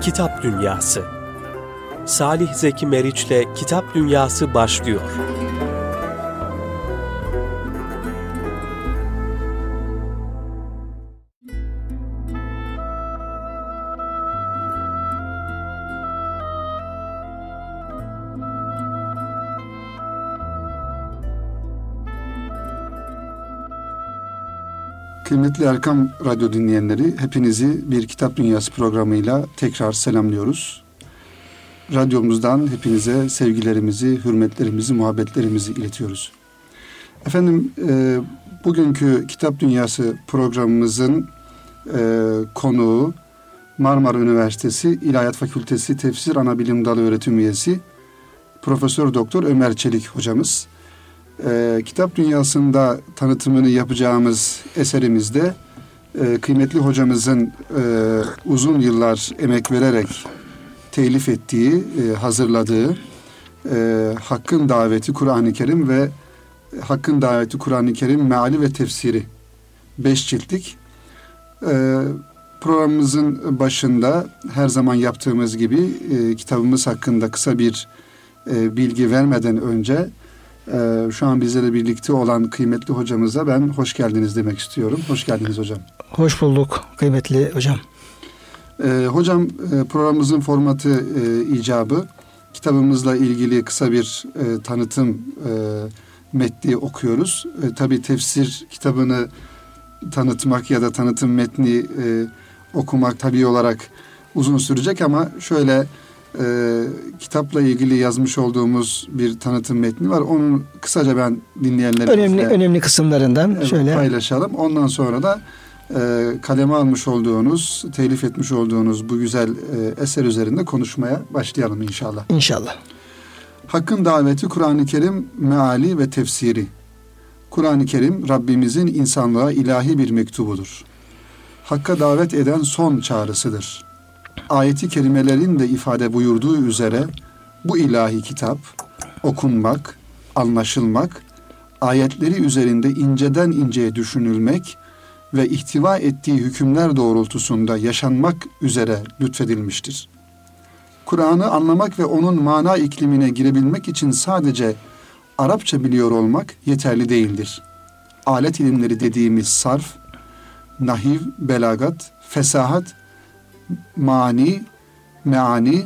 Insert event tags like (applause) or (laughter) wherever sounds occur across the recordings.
Kitap Dünyası Salih Zeki Meriç'le Kitap Dünyası başlıyor. Kıymetli Erkam Radyo dinleyenleri, hepinizi bir Kitap Dünyası programıyla tekrar selamlıyoruz. Radyomuzdan hepinize sevgilerimizi, hürmetlerimizi, muhabbetlerimizi iletiyoruz. Efendim, e, bugünkü Kitap Dünyası programımızın e, konuğu Marmara Üniversitesi İlahiyat Fakültesi Tefsir Anabilim Dalı öğretim üyesi Profesör Doktor Ömer Çelik hocamız e, kitap dünyasında tanıtımını yapacağımız eserimizde e, kıymetli hocamızın e, uzun yıllar emek vererek telif ettiği, e, hazırladığı e, Hakkın Daveti Kur'an-ı Kerim ve Hakkın Daveti Kur'an-ı Kerim Meali ve Tefsiri. Beş ciltlik. E, programımızın başında her zaman yaptığımız gibi e, kitabımız hakkında kısa bir e, bilgi vermeden önce ee, şu an bizlerle birlikte olan kıymetli hocamıza ben hoş geldiniz demek istiyorum. Hoş geldiniz hocam. Hoş bulduk kıymetli hocam. Ee, hocam e, programımızın formatı e, icabı kitabımızla ilgili kısa bir e, tanıtım e, metni okuyoruz. E, tabii tefsir kitabını tanıtmak ya da tanıtım metni e, okumak tabii olarak uzun sürecek ama şöyle e, kitapla ilgili yazmış olduğumuz bir tanıtım metni var. Onu kısaca ben dinleyenlerimizle önemli önemli kısımlarından evet, şöyle paylaşalım. Ondan sonra da e, kaleme almış olduğunuz, telif etmiş olduğunuz bu güzel e, eser üzerinde konuşmaya başlayalım inşallah. İnşallah. Hakkın daveti Kur'an-ı Kerim meali ve tefsiri. Kur'an-ı Kerim Rabbimizin insanlığa ilahi bir mektubudur. Hakka davet eden son çağrısıdır ayeti kerimelerin de ifade buyurduğu üzere bu ilahi kitap okunmak, anlaşılmak, ayetleri üzerinde inceden inceye düşünülmek ve ihtiva ettiği hükümler doğrultusunda yaşanmak üzere lütfedilmiştir. Kur'an'ı anlamak ve onun mana iklimine girebilmek için sadece Arapça biliyor olmak yeterli değildir. Alet ilimleri dediğimiz sarf, nahiv, belagat, fesahat mani, meani,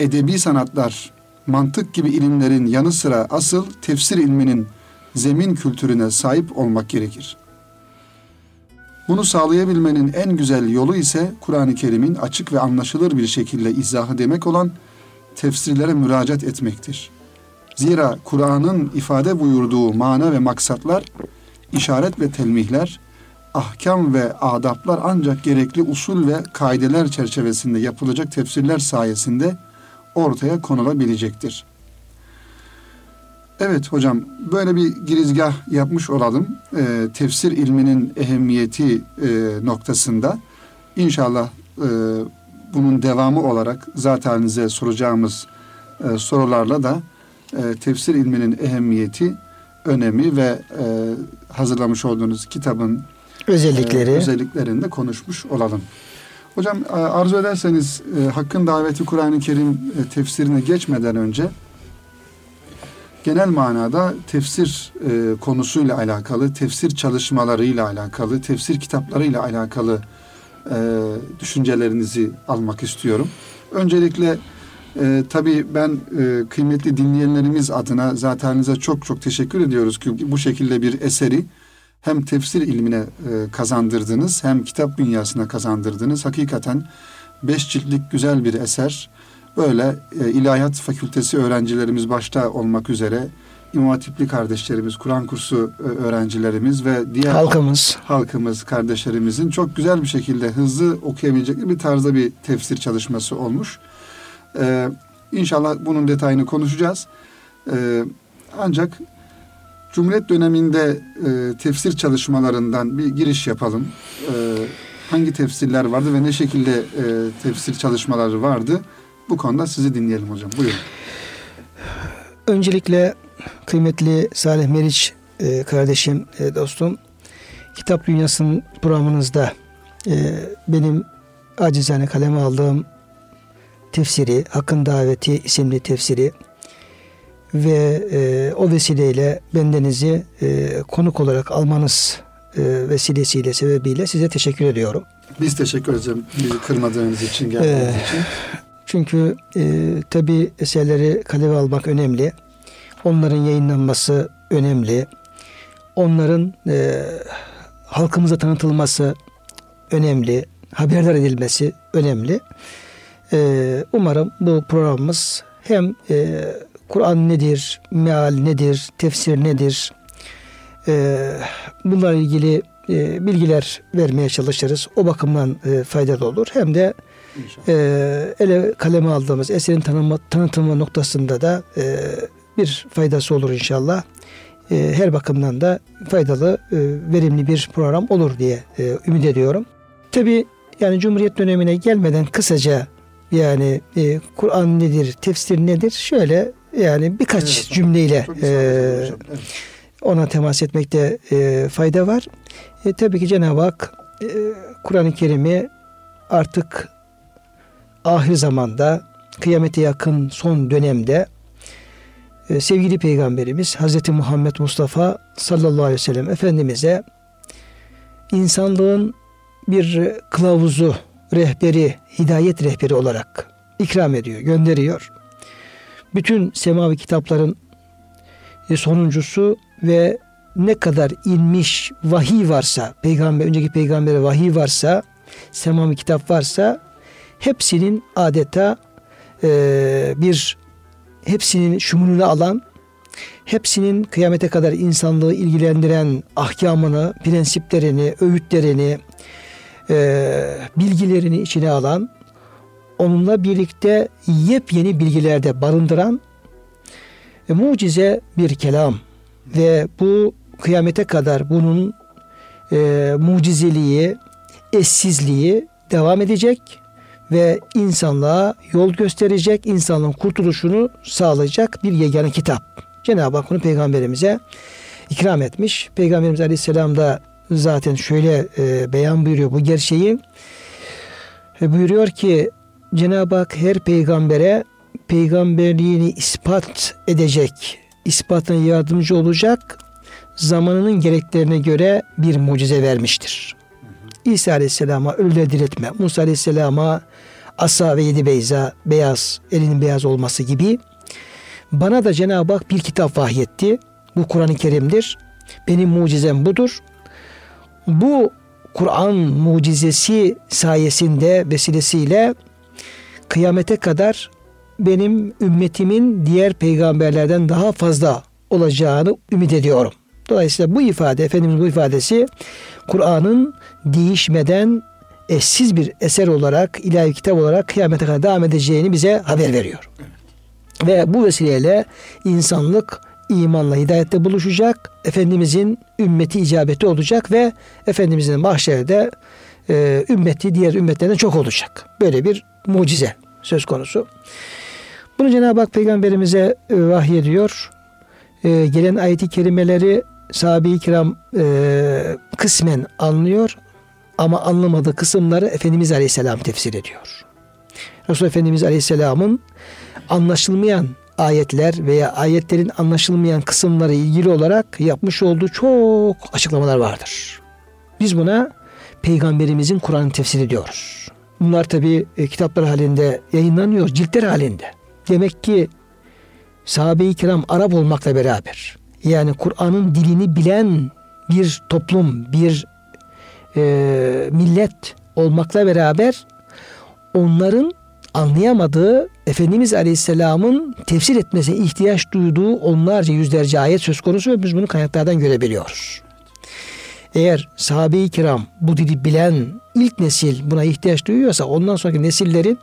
edebi sanatlar, mantık gibi ilimlerin yanı sıra asıl tefsir ilminin zemin kültürüne sahip olmak gerekir. Bunu sağlayabilmenin en güzel yolu ise Kur'an-ı Kerim'in açık ve anlaşılır bir şekilde izahı demek olan tefsirlere müracaat etmektir. Zira Kur'an'ın ifade buyurduğu mana ve maksatlar, işaret ve telmihler, ahkam ve adaplar ancak gerekli usul ve kaideler çerçevesinde yapılacak tefsirler sayesinde ortaya konulabilecektir. Evet hocam böyle bir girizgah yapmış olalım. E, tefsir ilminin ehemmiyeti e, noktasında inşallah e, bunun devamı olarak zaten size soracağımız e, sorularla da e, tefsir ilminin ehemmiyeti, önemi ve e, hazırlamış olduğunuz kitabın özellikleri. E, özelliklerini konuşmuş olalım. Hocam e, arzu ederseniz e, Hakkın Daveti Kur'an-ı Kerim e, tefsirine geçmeden önce genel manada tefsir konusuyla alakalı, tefsir çalışmalarıyla alakalı, tefsir kitaplarıyla alakalı düşüncelerinizi almak istiyorum. Öncelikle e, tabii ben e, kıymetli dinleyenlerimiz adına zaten çok çok teşekkür ediyoruz ki bu şekilde bir eseri hem tefsir ilmine e, kazandırdınız hem kitap dünyasına kazandırdınız. Hakikaten beş ciltlik güzel bir eser. Böyle e, ilahiyat fakültesi öğrencilerimiz başta olmak üzere İmam Hatipli kardeşlerimiz, Kur'an kursu e, öğrencilerimiz ve diğer halkımız, halkımız, kardeşlerimizin çok güzel bir şekilde hızlı okuyabilecekleri bir tarzda bir tefsir çalışması olmuş. Ee, inşallah bunun detayını konuşacağız. Ee, ancak Cumhuriyet döneminde e, tefsir çalışmalarından bir giriş yapalım. E, hangi tefsirler vardı ve ne şekilde e, tefsir çalışmaları vardı? Bu konuda sizi dinleyelim hocam. Buyurun. Öncelikle kıymetli Salih Meriç e, kardeşim, e, dostum, Kitap Dünyası'nın programınızda e, benim acizane kaleme aldığım tefsiri, Hakkın Daveti isimli tefsiri ve e, o vesileyle bendenizi e, konuk olarak almanız e, vesilesiyle, sebebiyle size teşekkür ediyorum. Biz teşekkür ederiz bizi kırmadığınız için, geldiğiniz Ee, için. Çünkü e, tabi eserleri kaleme almak önemli. Onların yayınlanması önemli. Onların e, halkımıza tanıtılması önemli. Haberdar edilmesi önemli. E, umarım bu programımız hem e, Kur'an nedir, meal nedir, tefsir nedir, e, bunlarla ilgili e, bilgiler vermeye çalışırız. O bakımdan e, faydalı olur. Hem de İnşallah. e, ele kaleme aldığımız eserin tanıma, tanıtımı noktasında da e, bir faydası olur inşallah. E, her bakımdan da faydalı, e, verimli bir program olur diye e, ümit ediyorum. Tabi yani Cumhuriyet dönemine gelmeden kısaca yani e, Kur'an nedir, tefsir nedir? Şöyle yani birkaç Evet, cümleyle e. Evet. ona temas etmekte e, fayda var. E, tabii ki Cenab-ı Hak e, Kur'an-ı Kerim'i artık ahir zamanda kıyamete yakın son dönemde e, sevgili peygamberimiz Hazreti Muhammed Mustafa sallallahu aleyhi ve sellem Efendimiz'e insanlığın bir kılavuzu, rehberi, hidayet rehberi olarak ikram ediyor, gönderiyor. Bütün semavi kitapların e, sonuncusu ve ne kadar inmiş vahiy varsa, peygamber önceki peygambere vahiy varsa, semavi kitap varsa hepsinin adeta e, bir hepsinin şumulunu alan, hepsinin kıyamete kadar insanlığı ilgilendiren ahkamını, prensiplerini, öğütlerini, e, bilgilerini içine alan, onunla birlikte yepyeni bilgilerde barındıran e, mucize bir kelam ve bu kıyamete kadar bunun e, mucizeliği, eşsizliği devam edecek ve insanlığa yol gösterecek, insanlığın kurtuluşunu sağlayacak bir yegane kitap. Cenab-ı Hak bunu peygamberimize ikram etmiş. Peygamberimiz Aleyhisselam da zaten şöyle e, beyan buyuruyor bu gerçeği. E, buyuruyor ki Cenab-ı Hak her peygambere peygamberliğini ispat edecek, ispatına yardımcı olacak zamanının gereklerine göre bir mucize vermiştir. İsa Aleyhisselam'a ölüleri diriltme, Musa Aleyhisselam'a asa ve yedi beyza, beyaz, elinin beyaz olması gibi bana da Cenab-ı Hak bir kitap vahyetti. Bu Kur'an-ı Kerim'dir. Benim mucizem budur. Bu Kur'an mucizesi sayesinde vesilesiyle kıyamete kadar benim ümmetimin diğer peygamberlerden daha fazla olacağını ümit ediyorum. Dolayısıyla bu ifade, Efendimiz bu ifadesi Kur'an'ın değişmeden eşsiz bir eser olarak, ilahi kitap olarak kıyamete kadar devam edeceğini bize haber veriyor. Ve bu vesileyle insanlık imanla hidayette buluşacak. Efendimizin ümmeti icabeti olacak ve Efendimizin mahşerde e, ümmeti diğer ümmetlerden çok olacak. Böyle bir mucize söz konusu. Bunu Cenab-ı Hak peygamberimize e, vahyediyor. E, gelen ayeti kerimeleri sahabe-i kiram e, kısmen anlıyor ama anlamadığı kısımları Efendimiz Aleyhisselam tefsir ediyor. Resul Efendimiz Aleyhisselam'ın anlaşılmayan ayetler veya ayetlerin anlaşılmayan kısımları ilgili olarak yapmış olduğu çok açıklamalar vardır. Biz buna peygamberimizin Kur'an tefsiri diyoruz. Bunlar tabi e, kitaplar halinde yayınlanıyor, ciltler halinde. Demek ki sahabe-i kiram Arap olmakla beraber yani Kur'an'ın dilini bilen bir toplum, bir e, millet olmakla beraber onların anlayamadığı Efendimiz Aleyhisselam'ın tefsir etmesine ihtiyaç duyduğu onlarca yüzlerce ayet söz konusu ve biz bunu kaynaklardan görebiliyoruz. Eğer sahabe-i kiram bu dili bilen ilk nesil buna ihtiyaç duyuyorsa ondan sonraki nesillerin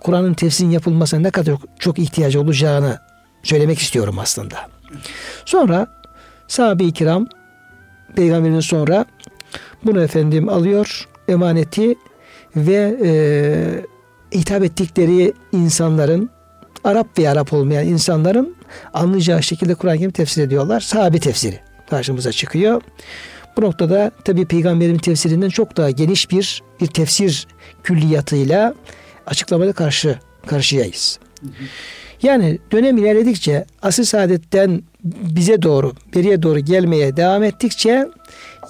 Kur'an'ın tefsirin yapılmasına ne kadar çok ihtiyacı olacağını söylemek istiyorum aslında. Sonra sahabe-i kiram peygamberin sonra bunu efendim alıyor emaneti ve e, hitap ettikleri insanların Arap ve Arap olmayan insanların anlayacağı şekilde Kur'an-ı Kerim tefsir ediyorlar. Sahabe tefsiri karşımıza çıkıyor. Bu noktada tabi peygamberin tefsirinden çok daha geniş bir bir tefsir külliyatıyla açıklamada karşı karşıyayız. Yani dönem ilerledikçe asıl saadetten bize doğru, beriye doğru gelmeye devam ettikçe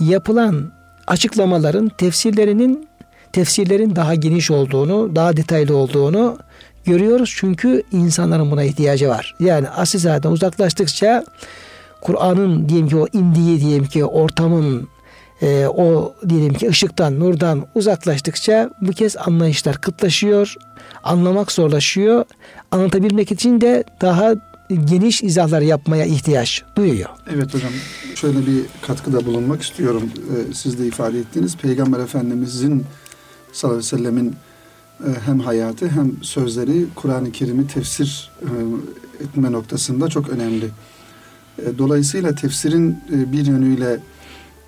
yapılan açıklamaların tefsirlerinin tefsirlerin daha geniş olduğunu, daha detaylı olduğunu görüyoruz. Çünkü insanların buna ihtiyacı var. Yani asıl saatten uzaklaştıkça Kur'an'ın diyelim ki o indiği diyelim ki ortamın e, o diyelim ki ışıktan, nurdan uzaklaştıkça bu kez anlayışlar kıtlaşıyor, anlamak zorlaşıyor. Anlatabilmek için de daha geniş izahlar yapmaya ihtiyaç duyuyor. Evet hocam şöyle bir katkıda bulunmak istiyorum. Ee, siz de ifade ettiniz. Peygamber Efendimizin sallallahu aleyhi ve sellemin e, hem hayatı hem sözleri Kur'an-ı Kerim'i tefsir e, etme noktasında çok önemli. E, dolayısıyla tefsirin e, bir yönüyle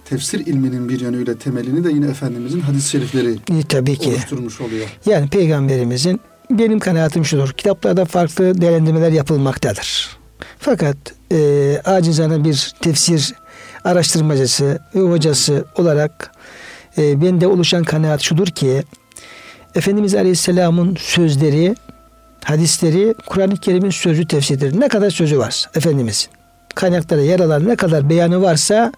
tefsir ilminin bir yönüyle temelini de yine Efendimizin hadis-i şerifleri E, tabii ki. oluşturmuş oluyor. Yani peygamberimizin benim kanaatim şudur. Kitaplarda farklı değerlendirmeler yapılmaktadır. Fakat e, acizane bir tefsir araştırmacısı ve hocası olarak e, bende oluşan kanaat şudur ki Efendimiz Aleyhisselam'ın sözleri, hadisleri Kur'an-ı Kerim'in sözü tefsiridir. Ne kadar sözü var Efendimizin. Kaynaklara yer alan ne kadar beyanı varsa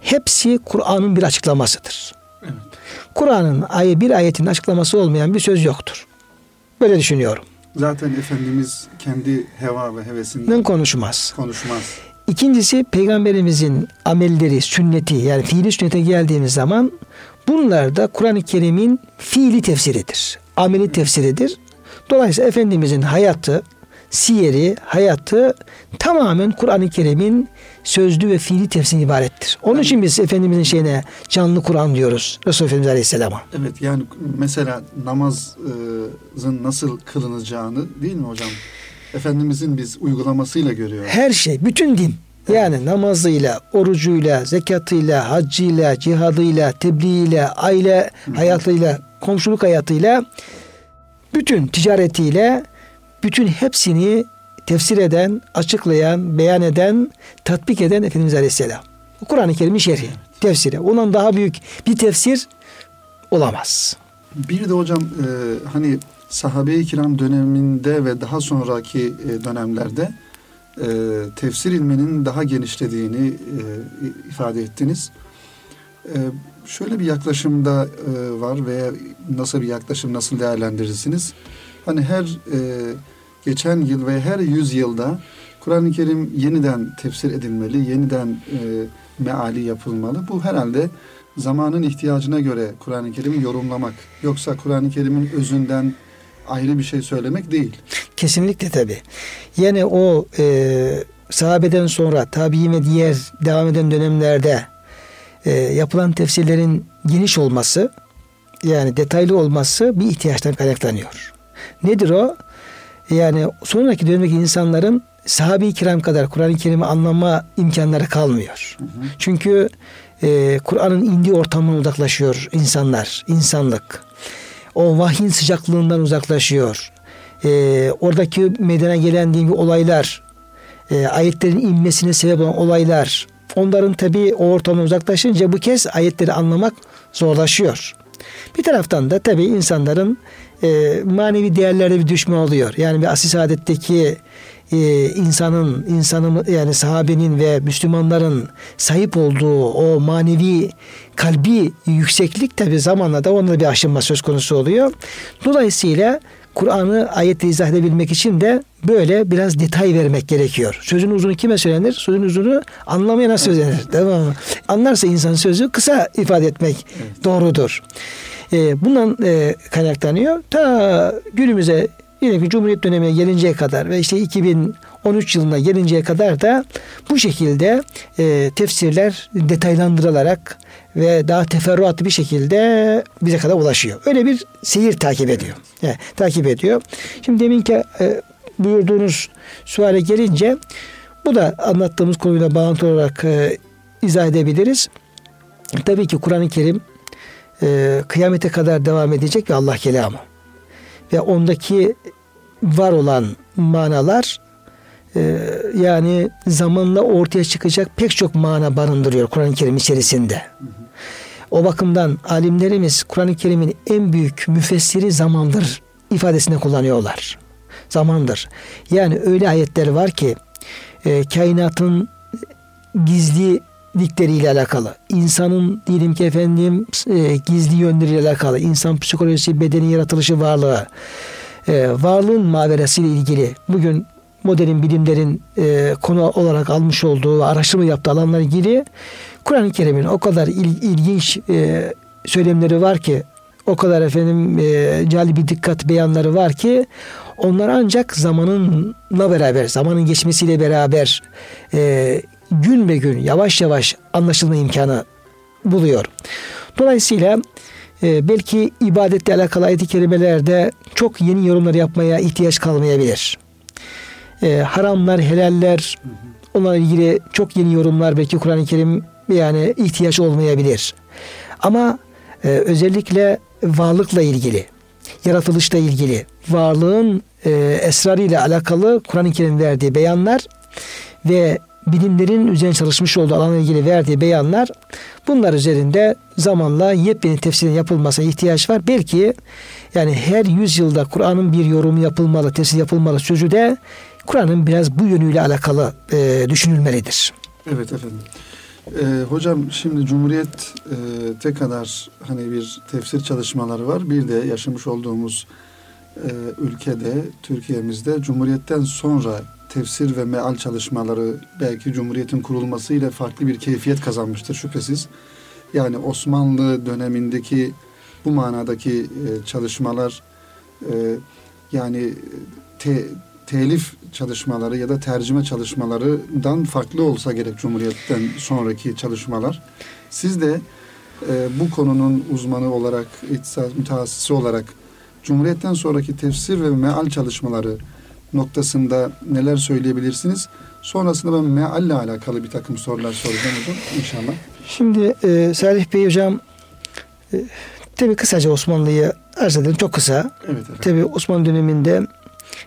hepsi Kur'an'ın bir açıklamasıdır. Evet. Kur'an'ın ayı bir ayetin açıklaması olmayan bir söz yoktur. Böyle düşünüyorum. Zaten Efendimiz kendi heva ve hevesinden konuşmaz. konuşmaz. İkincisi peygamberimizin amelleri, sünneti yani fiili sünnete geldiğimiz zaman bunlar da Kur'an-ı Kerim'in fiili tefsiridir. Ameli tefsiridir. Dolayısıyla Efendimizin hayatı, siyeri, hayatı tamamen Kur'an-ı Kerim'in sözlü ve fiili tefsiri ibarettir. Onun için biz Efendimizin şeyine canlı Kur'an diyoruz. Resulullah Efendimiz Aleyhisselam'a. Evet yani mesela namazın nasıl kılınacağını değil mi hocam? Efendimizin biz uygulamasıyla görüyoruz. Her şey, bütün din. Yani namazıyla, orucuyla, zekatıyla, haccıyla, cihadıyla, tebliğiyle, aile hayatıyla, komşuluk hayatıyla, bütün ticaretiyle, bütün hepsini tefsir eden, açıklayan, beyan eden, tatbik eden Efendimiz Aleyhisselam. Kur'an-ı Kerim'in şerhi, tefsiri. Ondan daha büyük bir tefsir olamaz. Bir de hocam e, hani sahabe-i kiram döneminde ve daha sonraki e, dönemlerde e, tefsir ilminin daha genişlediğini e, ifade ettiniz. E, şöyle bir yaklaşımda e, var veya nasıl bir yaklaşım nasıl değerlendirirsiniz? Hani her e, geçen yıl ve her yüz yılda Kur'an-ı Kerim yeniden tefsir edilmeli, yeniden e, meali yapılmalı. Bu herhalde zamanın ihtiyacına göre Kur'an-ı Kerim'i yorumlamak. Yoksa Kur'an-ı Kerim'in özünden ayrı bir şey söylemek değil. Kesinlikle tabi. Yani o e, sahabeden sonra tabi ve diğer devam eden dönemlerde e, yapılan tefsirlerin geniş olması yani detaylı olması bir ihtiyaçtan kaynaklanıyor. Nedir o? Yani sonraki dönemdeki insanların sahabe-i kiram kadar Kur'an-ı Kerim'i anlama imkanları kalmıyor. Hı hı. Çünkü e, Kur'an'ın indiği ortamdan uzaklaşıyor insanlar, insanlık. O vahyin sıcaklığından uzaklaşıyor. E, oradaki meydana gelen diye olaylar, e, ayetlerin inmesine sebep olan olaylar, onların tabi o ortamdan uzaklaşınca bu kez ayetleri anlamak zorlaşıyor. Bir taraftan da tabi insanların e, manevi değerlerde bir düşme oluyor. Yani bir asil saadetteki e, insanın, insanın yani sahabenin ve Müslümanların sahip olduğu o manevi kalbi yükseklik tabi zamanla da onda bir aşınma söz konusu oluyor. Dolayısıyla Kur'an'ı ayetle izah edebilmek için de böyle biraz detay vermek gerekiyor. Sözün uzunu kime söylenir? Sözün uzunu anlamaya nasıl söylenir? Tamam mı? Anlarsa insan sözü kısa ifade etmek doğrudur. E, bundan e, kaynaklanıyor. Ta günümüze yine bir Cumhuriyet dönemine gelinceye kadar ve işte 2013 yılına gelinceye kadar da bu şekilde e, tefsirler detaylandırılarak ve daha teferruatlı bir şekilde bize kadar ulaşıyor. Öyle bir seyir takip ediyor. Evet, takip ediyor. Şimdi deminki e, buyurduğunuz suale gelince bu da anlattığımız konuyla bağlantılı olarak e, izah edebiliriz. Tabii ki Kur'an-ı Kerim e, kıyamete kadar devam edecek ve Allah kelamı. Ve ondaki var olan manalar e, yani zamanla ortaya çıkacak pek çok mana barındırıyor Kur'an-ı Kerim içerisinde. O bakımdan alimlerimiz Kur'an-ı Kerim'in en büyük müfessiri zamandır ifadesini kullanıyorlar. zamandır. Yani öyle ayetler var ki e, kainatın gizli dikleriyle alakalı, insanın diyelim ki efendim e, gizli yönleriyle alakalı, insan psikolojisi, bedeni yaratılışı varlığı, e, varlığın maveresiyle ilgili bugün modern bilimlerin e, konu olarak almış olduğu ve araştırma yaptığı alanlarla ilgili Kur'an-ı Kerim'in o kadar il, ilginç e, söylemleri var ki o kadar efendim e, cali bir dikkat beyanları var ki onlar ancak zamanınla beraber, zamanın geçmesiyle beraber e, gün be gün yavaş yavaş anlaşılma imkanı buluyor. Dolayısıyla e, belki ibadetle alakalı ayet-i kerimelerde çok yeni yorumlar yapmaya ihtiyaç kalmayabilir. E, haramlar, helaller onlarla ilgili çok yeni yorumlar belki Kur'an-ı Kerim yani ihtiyaç olmayabilir. Ama e, özellikle varlıkla ilgili, yaratılışla ilgili, varlığın e, esrarıyla alakalı Kur'an-ı Kerim verdiği beyanlar ve bilimlerin üzerine çalışmış olduğu alanla ilgili verdiği beyanlar bunlar üzerinde zamanla yepyeni tefsirin yapılmasına ihtiyaç var. Belki yani her yüzyılda Kur'an'ın bir yorumu yapılmalı, tefsir yapılmalı sözü de Kur'an'ın biraz bu yönüyle alakalı e, düşünülmelidir. Evet efendim. Ee, hocam şimdi Cumhuriyet'te kadar hani bir tefsir çalışmaları var. Bir de yaşamış olduğumuz e, ülkede, Türkiye'mizde Cumhuriyet'ten sonra tefsir ve meal çalışmaları belki Cumhuriyet'in kurulmasıyla farklı bir keyfiyet kazanmıştır şüphesiz. Yani Osmanlı dönemindeki bu manadaki e, çalışmalar e, yani te, telif çalışmaları ya da tercüme çalışmalarından farklı olsa gerek Cumhuriyet'ten sonraki çalışmalar. Siz de e, bu konunun uzmanı olarak, mütehassısı olarak Cumhuriyet'ten sonraki tefsir ve meal çalışmaları noktasında neler söyleyebilirsiniz? Sonrasında ben mealle alakalı bir takım sorular soracağım hocam inşallah. Şimdi e, Salih Bey hocam e, tabi kısaca Osmanlı'yı arz edelim çok kısa. Evet efendim. Tabi Osmanlı döneminde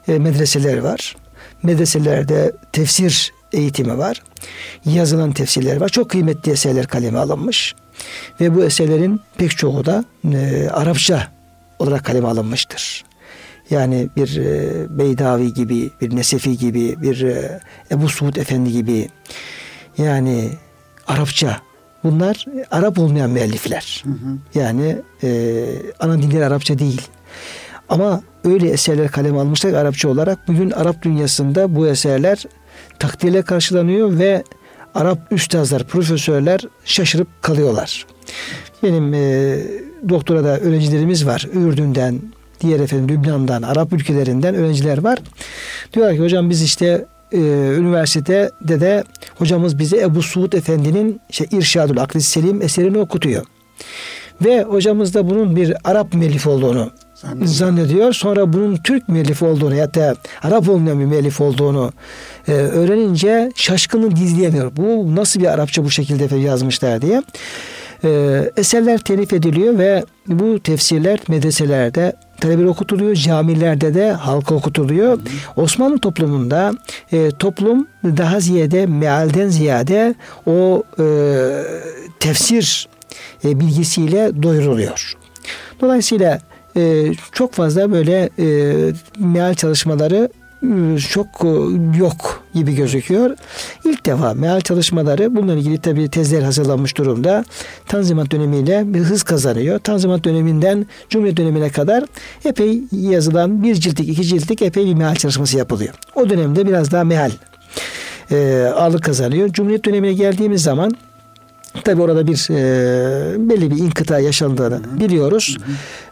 e, medreseler var. Medreselerde tefsir eğitimi var. Yazılan tefsirler var. Çok kıymetli eserler kaleme alınmış. Ve bu eserlerin pek çoğu da e, Arapça olarak kaleme alınmıştır. Yani bir e, Beydavi gibi, bir Nesefi gibi, bir e, Ebu Suud Efendi gibi yani Arapça bunlar Arap olmayan müellifler. Hı hı. Yani e, ana dilleri Arapça değil. Ama öyle eserler kaleme almışlar Arapça olarak. Bugün Arap dünyasında bu eserler takdirle karşılanıyor ve Arap üstazlar, profesörler şaşırıp kalıyorlar. Benim e, doktora da öğrencilerimiz var. Ürdün'den, diğer efendim Lübnan'dan, Arap ülkelerinden öğrenciler var. Diyorlar ki hocam biz işte e, üniversitede de hocamız bize Ebu Suud Efendi'nin işte İrşadül Akli Selim eserini okutuyor. Ve hocamız da bunun bir Arap müellif olduğunu zannediyor. zannediyor. Sonra bunun Türk müellif olduğunu ya da Arap olmayan bir müellif olduğunu e, öğrenince şaşkını gizleyemiyor. Bu nasıl bir Arapça bu şekilde yazmışlar diye. E, eserler telif ediliyor ve bu tefsirler medreselerde talebeler okutuluyor. Camilerde de halka okutuluyor. Hı. Osmanlı toplumunda e, toplum daha ziyade mealden ziyade o e, tefsir e, bilgisiyle doyuruluyor. Dolayısıyla e, çok fazla böyle e, meal çalışmaları e, çok e, yok gibi gözüküyor. İlk defa meal çalışmaları bununla ilgili tabii tezler hazırlanmış durumda. Tanzimat dönemiyle bir hız kazanıyor. Tanzimat döneminden Cumhuriyet dönemine kadar epey yazılan bir ciltlik, iki ciltlik epey bir meal çalışması yapılıyor. O dönemde biraz daha meal e, ağırlık kazanıyor. Cumhuriyet dönemine geldiğimiz zaman Tabi orada bir e, belli bir inkıta yaşandığını hı hı. biliyoruz.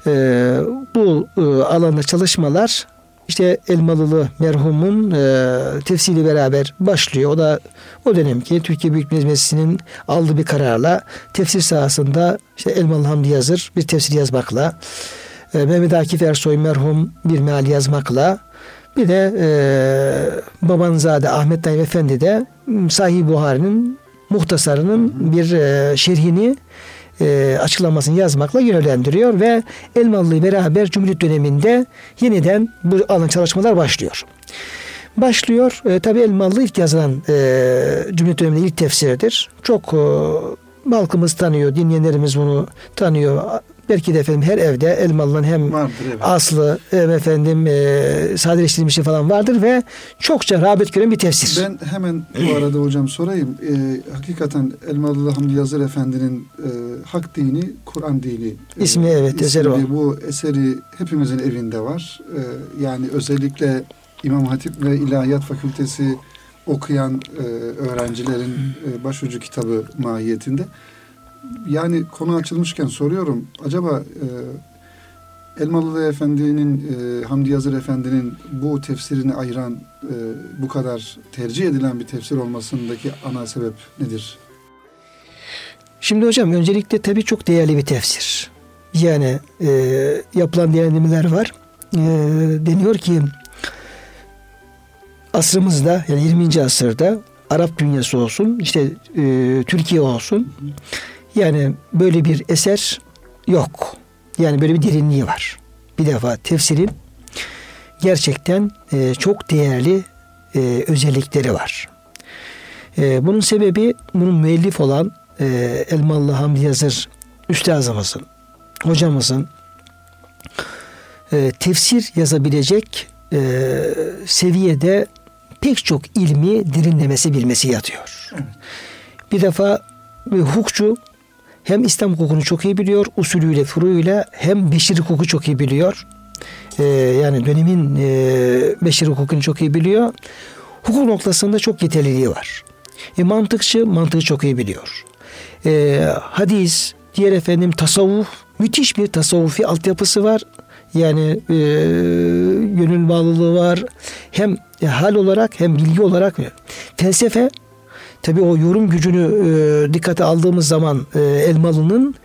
Hı hı. E, bu e, alanda çalışmalar işte Elmalılı merhumun e, tefsili beraber başlıyor. O da o dönemki Türkiye Büyük Millet Meclisi'nin aldığı bir kararla tefsir sahasında işte Elmalı Hamdi Yazır bir tefsir yazmakla e, Mehmet Akif Ersoy merhum bir meal yazmakla bir de e, Babanzade Ahmet Tayyip Efendi de Sahih Buhari'nin muhtasarının bir e, şerhini e, açıklamasını yazmakla yönlendiriyor ve Elmalı'yı beraber Cumhuriyet döneminde yeniden bu alan çalışmalar başlıyor. Başlıyor. E, Tabi Elmalı ilk yazılan e, Cumhuriyet döneminde ilk tefsirdir. Çok e, halkımız tanıyor, dinleyenlerimiz bunu tanıyor. Belki de efendim her evde elmalının hem Vardır evet. aslı hem efendim e, sadeleştirilmişi falan vardır ve çokça rağbet gören bir tefsir. Ben hemen bu arada hocam sorayım. Ee, hakikaten Elmalı Hamdi Yazır Efendi'nin e, Hak Dini, Kur'an Dini e, İsmi, evet, eseri isimli o. Bu eseri hepimizin evinde var. E, yani özellikle İmam Hatip ve İlahiyat Fakültesi okuyan e, öğrencilerin e, başucu kitabı mahiyetinde. Yani konu açılmışken soruyorum. Acaba e, Elmalı Efendi'nin, e, Hamdi Yazır Efendi'nin bu tefsirini ayıran, e, bu kadar tercih edilen bir tefsir olmasındaki ana sebep nedir? Şimdi hocam öncelikle tabii çok değerli bir tefsir. Yani e, yapılan değerlendirmeler var. E, deniyor ki asrımızda yani 20. asırda Arap dünyası olsun, işte e, Türkiye olsun. Yani böyle bir eser yok. Yani böyle bir derinliği var. Bir defa tefsirin gerçekten e, çok değerli e, özellikleri var. E, bunun sebebi bunun müellif olan e, Elmalı Hamdi Yazır üstazımızın, hocamızın e, tefsir yazabilecek e, seviyede pek çok ilmi derinlemesi bilmesi yatıyor. Bir defa e, hukukçu hem İslam hukukunu çok iyi biliyor, usulüyle, furuyla hem beşir hukuku çok iyi biliyor. E, yani dönemin e, beşir hukukunu çok iyi biliyor. Hukuk noktasında çok yeterliliği var. E, mantıkçı mantığı çok iyi biliyor. E, hadis, diğer efendim tasavvuf, müthiş bir tasavvufi altyapısı var. Yani e, gönül bağlılığı var. Hem e, hal olarak hem bilgi olarak. Felsefe Tabii o yorum gücünü e, dikkate aldığımız zaman e, Elmalı'nın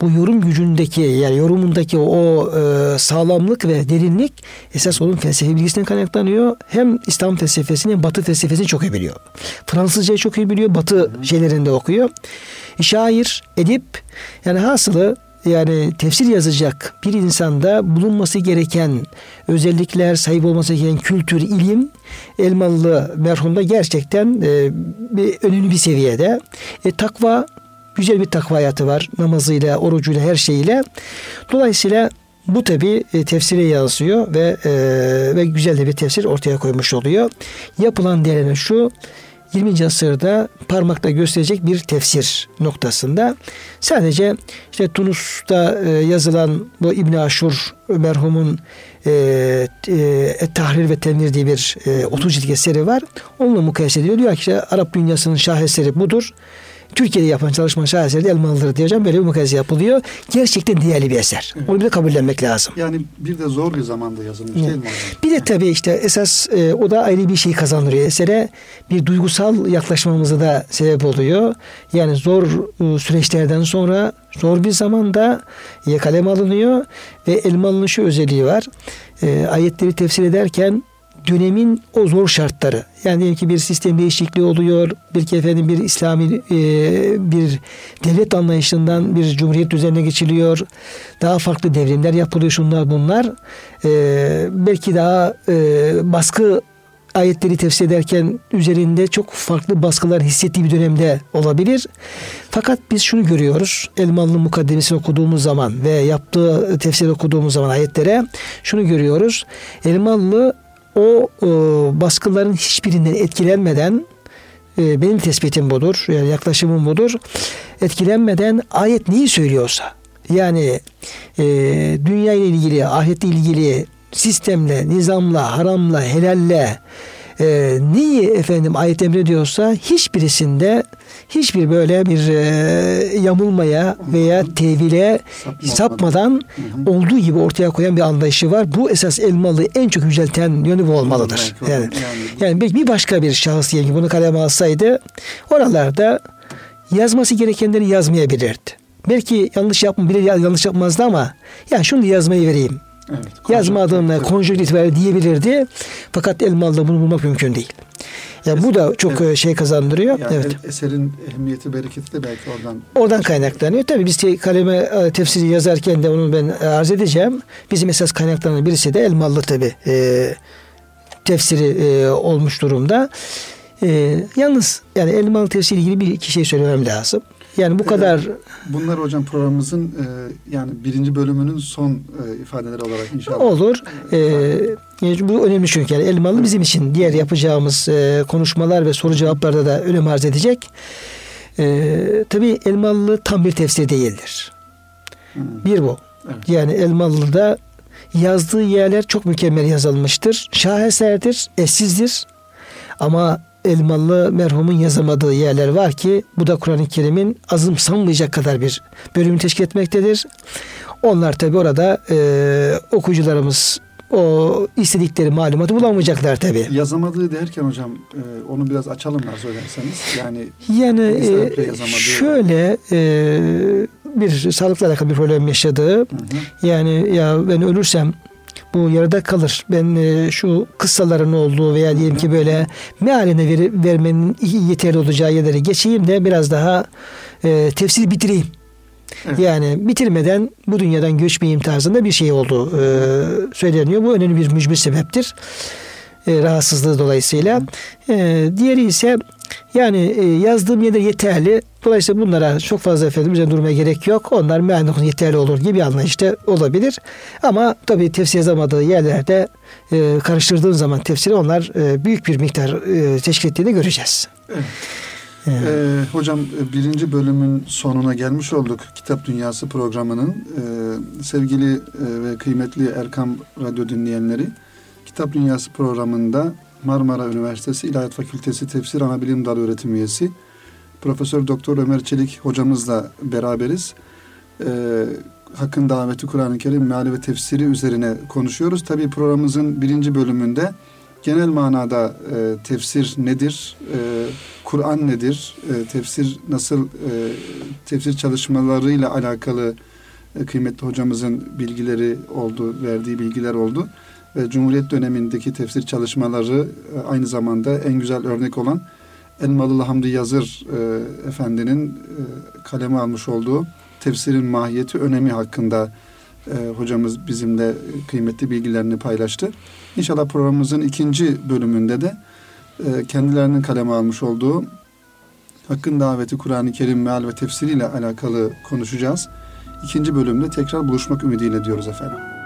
bu yorum gücündeki yani yorumundaki o e, sağlamlık ve derinlik esas onun felsefe bilgisinden kaynaklanıyor. Hem İslam felsefesini hem Batı felsefesini çok iyi biliyor. Fransızcayı çok iyi biliyor. Batı şeylerinde okuyor. Şair, edip yani hasılı yani tefsir yazacak bir insanda bulunması gereken özellikler, sahip olması gereken kültür, ilim Elmalı merhumda gerçekten e, bir önemli bir seviyede. E, takva güzel bir takva hayatı var. Namazıyla, orucuyla, her şeyiyle. Dolayısıyla bu tabi e, tefsire yansıyor ve e, ve güzel de bir tefsir ortaya koymuş oluyor. Yapılan değerine şu 20. asırda parmakta gösterecek bir tefsir noktasında. Sadece işte Tunus'ta e, yazılan bu İbn Aşur merhumun e, e, Tahrir ve Tenvir diye bir e, 30 cilt eseri var. Onunla mukayese ediyor. Diyor ki işte Arap dünyasının şaheseri budur. Türkiye'de yapılan çalışma şaheseri Elmalıdır diyeceğim. Böyle bir mukayese yapılıyor. Gerçekten değerli bir eser. Onu bir de kabullenmek lazım. Yani bir de zor bir zamanda yazılmış değil mi? Bir de tabii işte esas e, o da ayrı bir şey kazandırıyor esere. Bir duygusal yaklaşmamıza da sebep oluyor. Yani zor e, süreçlerden sonra zor bir zamanda kalem alınıyor ve Elmalı'nın şu özelliği var. E, ayetleri tefsir ederken dönemin o zor şartları. Yani diyelim ki bir sistem değişikliği oluyor. Belki efendim bir İslami e, bir devlet anlayışından bir cumhuriyet düzenine geçiliyor. Daha farklı devrimler yapılıyor şunlar bunlar. E, belki daha e, baskı ayetleri tefsir ederken üzerinde çok farklı baskılar hissettiği bir dönemde olabilir. Fakat biz şunu görüyoruz. Elmalı'nın mukaddemesini okuduğumuz zaman ve yaptığı tefsir okuduğumuz zaman ayetlere şunu görüyoruz. Elmalı o e, baskıların hiçbirinden etkilenmeden e, benim tespitim budur. Yani yaklaşımım budur. Etkilenmeden ayet neyi söylüyorsa yani e, dünya ile ilgili, ahiretle ilgili sistemle, nizamla, haramla, helalle e, neyi efendim ayet emrediyorsa hiçbirisinde hiçbir böyle bir e, yamulmaya veya tevile Sapmadan. olduğu gibi ortaya koyan bir anlayışı var. Bu esas elmalı en çok yücelten yönü bu olmalıdır. Yani, yani bir başka bir şahıs diyelim bunu kaleme alsaydı oralarda yazması gerekenleri yazmayabilirdi. Belki yanlış yapma bile yanlış yapmazdı ama ya şunu yazmayı vereyim. Evet, konjonktür- konjonktür itibariyle diyebilirdi. Fakat Elmalı'da bunu bulmak mümkün değil. Ya bu da çok Evet. şey kazandırıyor. Yani evet. eserin ehemmiyeti, bereketi de belki oradan Oradan kaynaklanıyor. Tabii biz kaleme e, tefsiri yazarken de onu ben e, arz edeceğim. Bizim esas kaynaklarından birisi de Elmalı tabii. E, tefsiri e, olmuş durumda. E, yalnız yani Elmalı tefsiri ilgili bir iki şey söylemem lazım. Yani bu kadar Bunlar hocam programımızın e, yani birinci bölümünün son e, ifadeleri olarak inşallah. olur. Ee, yani bu önemli çünkü yani Elmalı bizim için diğer yapacağımız e, konuşmalar ve soru cevaplarda da önem arz edecek. Ee, tabii Elmalı tam bir tefsir değildir. Hı. Bir bu. Evet. Yani Elmalı'da yazdığı yerler çok mükemmel yazılmıştır. Şaheserdir, eşsizdir. Ama Elmalı merhumun yazamadığı yerler var ki bu da Kur'an-ı Kerim'in azım sanmayacak kadar bir bölümü teşkil etmektedir. Onlar tabi orada e, okuyucularımız o istedikleri malumatı bulamayacaklar tabi. Yazamadığı derken hocam e, onu biraz açalım arzu ederseniz. Yani Yani e, şöyle e, bir sağlıkla alakalı bir problem yaşadığı hı hı, Yani ya ben ölürsem bu yarıda kalır. Ben e, şu kıssaların olduğu veya diyelim ki böyle mealine ver, vermenin yeterli olacağı yerlere geçeyim de biraz daha e, tefsir bitireyim. Evet. Yani bitirmeden bu dünyadan göçmeyeyim tarzında bir şey olduğu e, söyleniyor. Bu önemli bir mücbir sebeptir. E, rahatsızlığı dolayısıyla. E, diğeri ise yani e, yazdığım yerler yeterli. Dolayısıyla bunlara çok fazla efendim üzerine durmaya gerek yok. Onlar konusunda yeterli olur gibi anlayışta olabilir. Ama tabii tefsir yazamadığı yerlerde e, karıştırdığın zaman tefsiri onlar e, büyük bir miktar e, teşkil ettiğini göreceğiz. Evet. E, E, hocam e, birinci bölümün sonuna gelmiş olduk. Kitap Dünyası programının. E, sevgili e, ve kıymetli Erkam Radyo dinleyenleri, Kitap Dünyası programında Marmara Üniversitesi İlahiyat Fakültesi Tefsir Anabilim Dalı öğretim üyesi Profesör Doktor Ömer Çelik hocamızla beraberiz. E, Hakkın daveti Kur'an-ı Kerim meali ve tefsiri üzerine konuşuyoruz. Tabii programımızın birinci bölümünde genel manada e, tefsir nedir, e, Kur'an nedir, e, tefsir nasıl, e, tefsir çalışmalarıyla alakalı e, kıymetli hocamızın bilgileri oldu, verdiği bilgiler oldu. Ve Cumhuriyet dönemindeki tefsir çalışmaları e, aynı zamanda en güzel örnek olan Elmalılı Hamdi Yazır e, Efendi'nin e, kaleme almış olduğu tefsirin mahiyeti, önemi hakkında e, hocamız bizimle kıymetli bilgilerini paylaştı. İnşallah programımızın ikinci bölümünde de e, kendilerinin kaleme almış olduğu Hakkın Daveti Kur'an-ı Kerim meal ve tefsiriyle alakalı konuşacağız. İkinci bölümde tekrar buluşmak ümidiyle diyoruz efendim.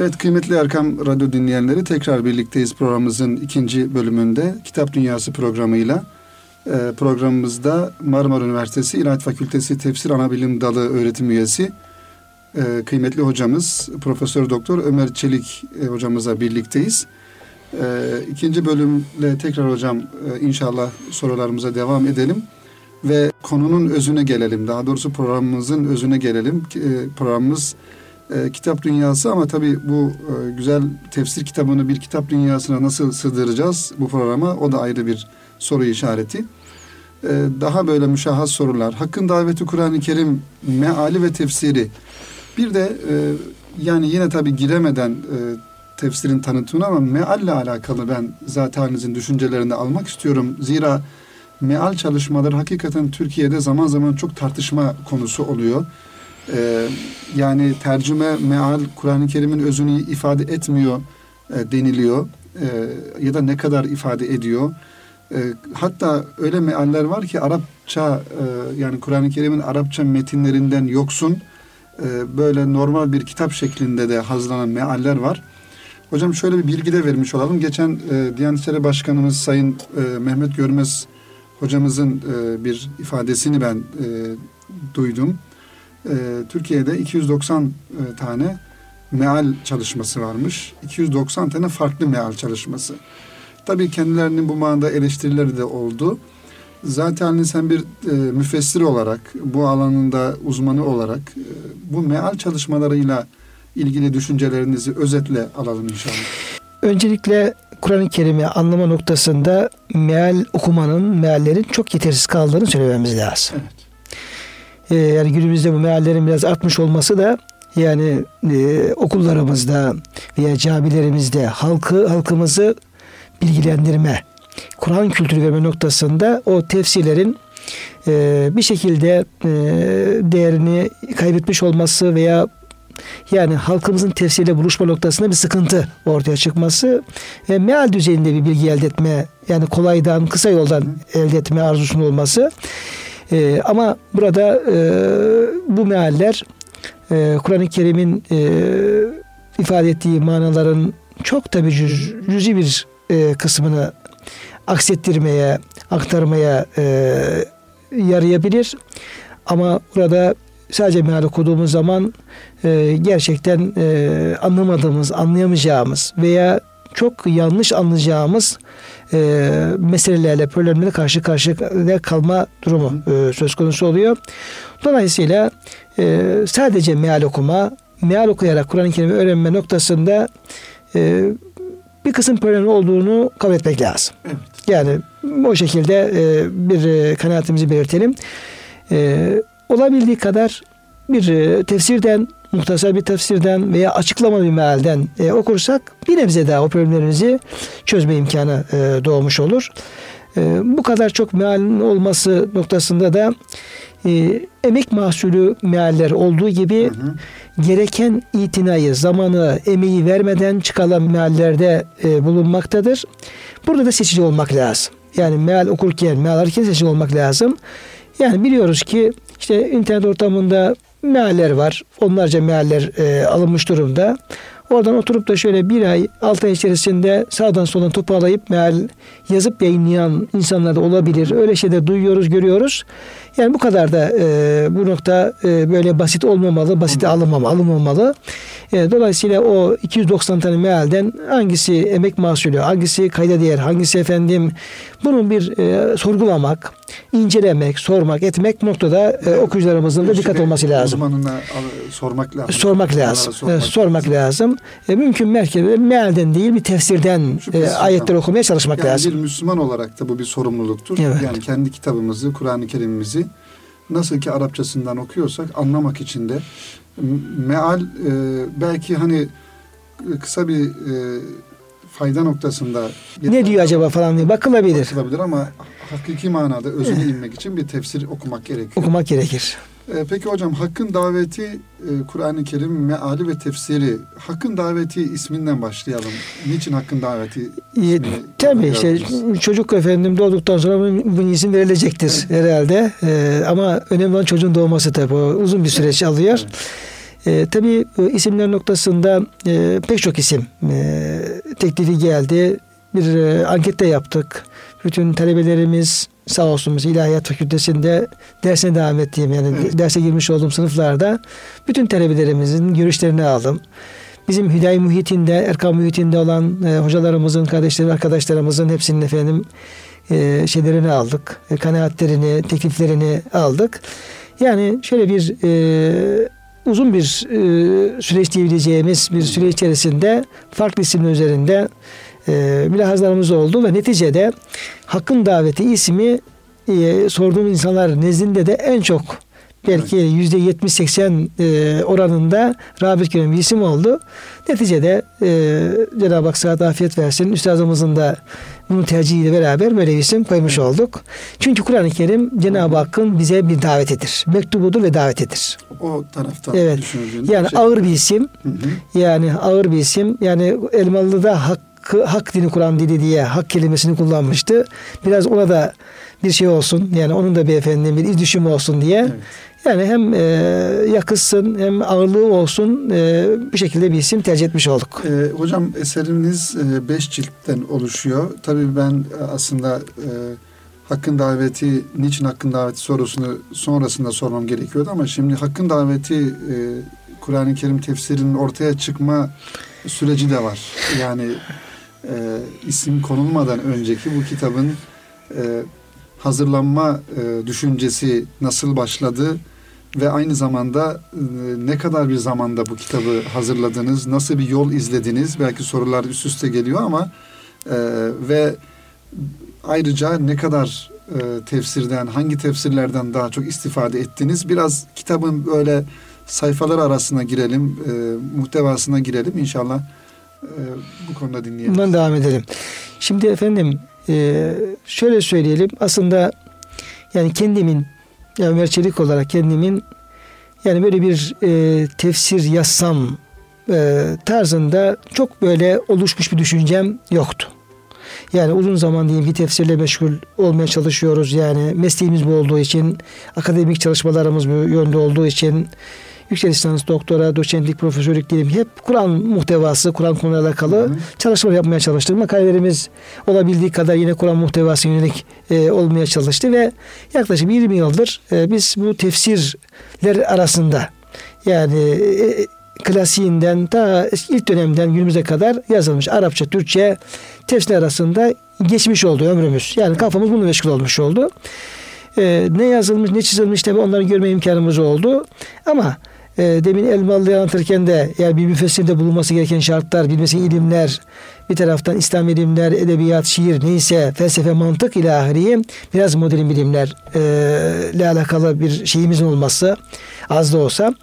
Evet kıymetli Erkam Radyo dinleyenleri tekrar birlikteyiz programımızın ikinci bölümünde Kitap Dünyası programıyla. Ee, programımızda Marmara Üniversitesi İlahiyat Fakültesi Tefsir Anabilim Dalı öğretim üyesi e, kıymetli hocamız Profesör Doktor Ömer Çelik e, hocamızla birlikteyiz. E, ikinci bölümle tekrar hocam e, inşallah sorularımıza devam edelim ve konunun özüne gelelim. Daha doğrusu programımızın özüne gelelim. E, programımız e, kitap dünyası ama tabii bu e, güzel tefsir kitabını bir kitap dünyasına nasıl sığdıracağız bu programa o da ayrı bir soru işareti. E, daha böyle müşahhas sorular. Hakkın daveti Kur'an-ı Kerim meali ve tefsiri. Bir de e, yani yine tabii giremeden e, tefsirin tanıtımını ama mealle alakalı ben zatenizin düşüncelerini almak istiyorum. Zira meal çalışmaları hakikaten Türkiye'de zaman zaman çok tartışma konusu oluyor. Ee, yani tercüme, meal, Kur'an-ı Kerim'in özünü ifade etmiyor e, deniliyor. E, ya da ne kadar ifade ediyor. E, hatta öyle mealler var ki Arapça, e, yani Kur'an-ı Kerim'in Arapça metinlerinden yoksun, e, böyle normal bir kitap şeklinde de hazırlanan mealler var. Hocam şöyle bir bilgi de vermiş olalım. Geçen e, Diyanet İşleri Başkanımız Sayın e, Mehmet Görmez hocamızın e, bir ifadesini ben e, duydum. E, Türkiye'de 290 e, tane meal çalışması varmış. 290 tane farklı meal çalışması. Tabii kendilerinin bu manada eleştirileri de oldu. Zaten sen bir e, müfessir olarak, bu alanında uzmanı olarak e, bu meal çalışmalarıyla ilgili düşüncelerinizi özetle alalım inşallah. Öncelikle Kur'an-ı Kerim'i anlama noktasında meal okumanın, meallerin çok yetersiz kaldığını söylememiz lazım. Evet. Ee, yani günümüzde bu meallerin biraz artmış olması da yani e, okullarımızda veya camilerimizde halkı halkımızı bilgilendirme, Kur'an kültürü verme noktasında o tefsirlerin e, bir şekilde e, değerini kaybetmiş olması veya yani halkımızın tefsiriyle buluşma noktasında bir sıkıntı ortaya çıkması ve meal düzeyinde bir bilgi elde etme yani kolaydan kısa yoldan elde etme arzusunun olması e, ama burada e, bu mealler e, Kur'an-ı Kerim'in e, ifade ettiği manaların çok tabi cüz, cüzi bir e, kısmını aksettirmeye, aktarmaya e, yarayabilir. Ama burada sadece meal okuduğumuz zaman e, gerçekten e, anlamadığımız, anlayamayacağımız veya çok yanlış anlayacağımız e, meselelerle, problemlerle karşı karşıya kalma durumu e, söz konusu oluyor. Dolayısıyla e, sadece meal okuma, meal okuyarak Kur'an-ı Kerim'i öğrenme noktasında e, bir kısım problem olduğunu kabul etmek lazım. Evet. Yani o şekilde e, bir e, kanaatimizi belirtelim. E, olabildiği kadar bir e, tefsirden, muhtasar bir tefsirden veya açıklamalı bir mealden e, okursak bir nebze daha o problemlerimizi çözme imkanı e, doğmuş olur. E, bu kadar çok mealin olması noktasında da e, emek mahsulü mealler olduğu gibi Hı hı. gereken itinayı, zamanı, emeği vermeden çıkarılan meallerde e, bulunmaktadır. Burada da seçici olmak lazım. Yani meal okurken, meal alırken seçici olmak lazım. Yani biliyoruz ki işte internet ortamında mealler var. Onlarca mealler e, alınmış durumda. Oradan oturup da şöyle bir ay, altı ay içerisinde sağdan soldan toparlayıp meal yazıp yayınlayan insanlar da olabilir. Öyle şeyler duyuyoruz, görüyoruz. Yani bu kadar da e, bu nokta e, böyle basit olmamalı, basite alınmamalı, alınmamalı. E, dolayısıyla o 290 tane mealden hangisi emek mahsulü, hangisi kayda değer, hangisi efendim bunun bir e, sorgulamak, incelemek, sormak, etmek noktada e, okuyucularımızın da dikkat olması lazım. Uzmanına al- sormak lazım. Sormak lazım. sormak sormak lazım. E, mümkün merkezde mealden değil bir tefsirden Şüphesiz e, ayetleri hocam. okumaya çalışmak Yani lazım. Müslüman olarak da bu bir sorumluluktur. Evet. Yani kendi kitabımızı, Kur'an-ı Kerim'imizi nasıl ki Arapçasından okuyorsak anlamak için de meal e, belki hani e, kısa bir e, fayda noktasında Ne diyor acaba falan diye bakılabilir. bakılabilir ama hakiki manada özüne inmek için bir tefsir okumak gerekiyor. Okumak gerekir. E, peki hocam Hakkın Daveti e, Kur'an-ı Kerim meali ve tefsiri Hakkın Daveti isminden başlayalım. Niçin Hakkın Daveti E, ismini tabii işte çocuk efendim doğduktan sonra bunun, isim verilecektir herhalde. E, ama önemli olan çocuğun doğması tabii. O uzun bir süreç alıyor. E, tabii isimler noktasında e, pek çok isim e, teklifi geldi. Bir e, anket de yaptık. Bütün talebelerimiz sağ olsun biz İlahiyat Fakültesi'nde dersine devam ettiğim yani Evet. derse girmiş olduğum sınıflarda bütün talebelerimizin görüşlerini aldım. Bizim Hüdayi muhitinde, Erkam muhitinde olan e, hocalarımızın, kardeşlerim, arkadaşlarımızın hepsinin efendim e, şeylerini aldık. E, kanaatlerini, tekliflerini aldık. Yani şöyle bir e, uzun bir e, süreç diyebileceğimiz bir süre içerisinde farklı isimler üzerinde e, mülahazlarımız oldu ve neticede Hakkın Daveti ismi e, sorduğumuz insanlar nezdinde de en çok belki yüzde 70-80 e, oranında gören bir isim oldu. Neticede e, Cenab-ı Hak sıhhat afiyet versin. Üstadımızın da bunun tercihiyle beraber böyle bir isim koymuş olduk. Çünkü Kur'an-ı Kerim Cenab-ı Hakk'ın bize bir davetidir. Mektubudur ve davetidir. o taraftan Evet. Yani şey- ağır bir isim. Hı hı. Yani ağır bir isim. Yani Elmalı'da hakkı, hak dini Kur'an dili diye hak kelimesini kullanmıştı. Biraz ona da bir şey olsun. Yani onun da bir efendim bir iz düşümü olsun diye. Evet. Yani hem e, yakışsın hem ağırlığı olsun e, bu şekilde bir isim tercih etmiş olduk. Ee, hocam eseriniz e, beş ciltten oluşuyor. Tabii ben e, aslında e, Hakkın daveti, niçin hakkın daveti sorusunu sonrasında sormam gerekiyordu ama şimdi hakkın daveti e, Kur'an-ı Kerim tefsirinin ortaya çıkma süreci de var. Yani e, isim konulmadan önceki bu kitabın e, hazırlanma e, düşüncesi nasıl başladı ve aynı zamanda e, ne kadar bir zamanda bu kitabı hazırladınız, nasıl bir yol izlediniz? Belki sorular üst üste geliyor ama e, ve ayrıca ne kadar e, tefsirden, hangi tefsirlerden daha çok istifade ettiniz? Biraz kitabın böyle sayfalar arasına girelim, e, muhtevasına girelim inşallah. E, bu konuda dinleyelim. Bundan devam edelim. Şimdi efendim e, şöyle söyleyelim. Aslında yani kendimin yani merçelik olarak kendimin yani böyle bir e, tefsir yazsam e, tarzında çok böyle oluşmuş bir düşüncem yoktu. Yani uzun zaman diyeyim ki tefsirle meşgul olmaya çalışıyoruz. Yani mesleğimiz bu olduğu için, akademik çalışmalarımız bu yönde olduğu için yüksek lisans, doktora, doçentlik, profesörlük diyelim hep Kur'an muhtevası, Kur'an konuyla alakalı hı hı. çalışmalar yapmaya çalıştık. Makalelerimiz olabildiği kadar yine Kur'an muhtevası yönelik e, olmaya çalıştı ve yaklaşık 20 yıldır e, biz bu tefsirler arasında yani e, klasiğinden ta ilk dönemden günümüze kadar yazılmış Arapça, Türkçe tefsir arasında geçmiş oldu ömrümüz. Yani kafamız bununla meşgul olmuş oldu. Ee, ne yazılmış ne çizilmiş tabi onları görme imkanımız oldu. Ama e, demin Elmalı'yı anlatırken de yani bir müfessirde bulunması gereken şartlar, bilmesi ilimler, bir taraftan İslam ilimler, edebiyat, şiir neyse felsefe, mantık ile biraz modern bilimler e, ile alakalı bir şeyimizin olması az da olsa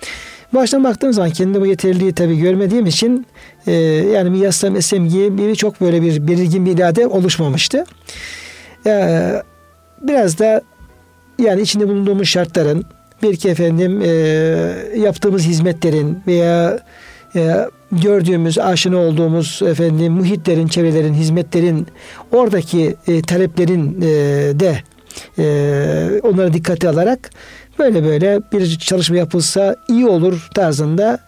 Baştan baktığım zaman kendi bu yeterliliği tabi görmediğim için e, yani bir yaslam esem gibi çok böyle bir belirgin bir irade oluşmamıştı. E, biraz da yani içinde bulunduğumuz şartların belki efendim e, yaptığımız hizmetlerin veya e, gördüğümüz, aşina olduğumuz efendim muhitlerin, çevrelerin, hizmetlerin oradaki e, taleplerin e, de e, onları dikkate alarak böyle böyle bir çalışma yapılsa iyi olur tarzında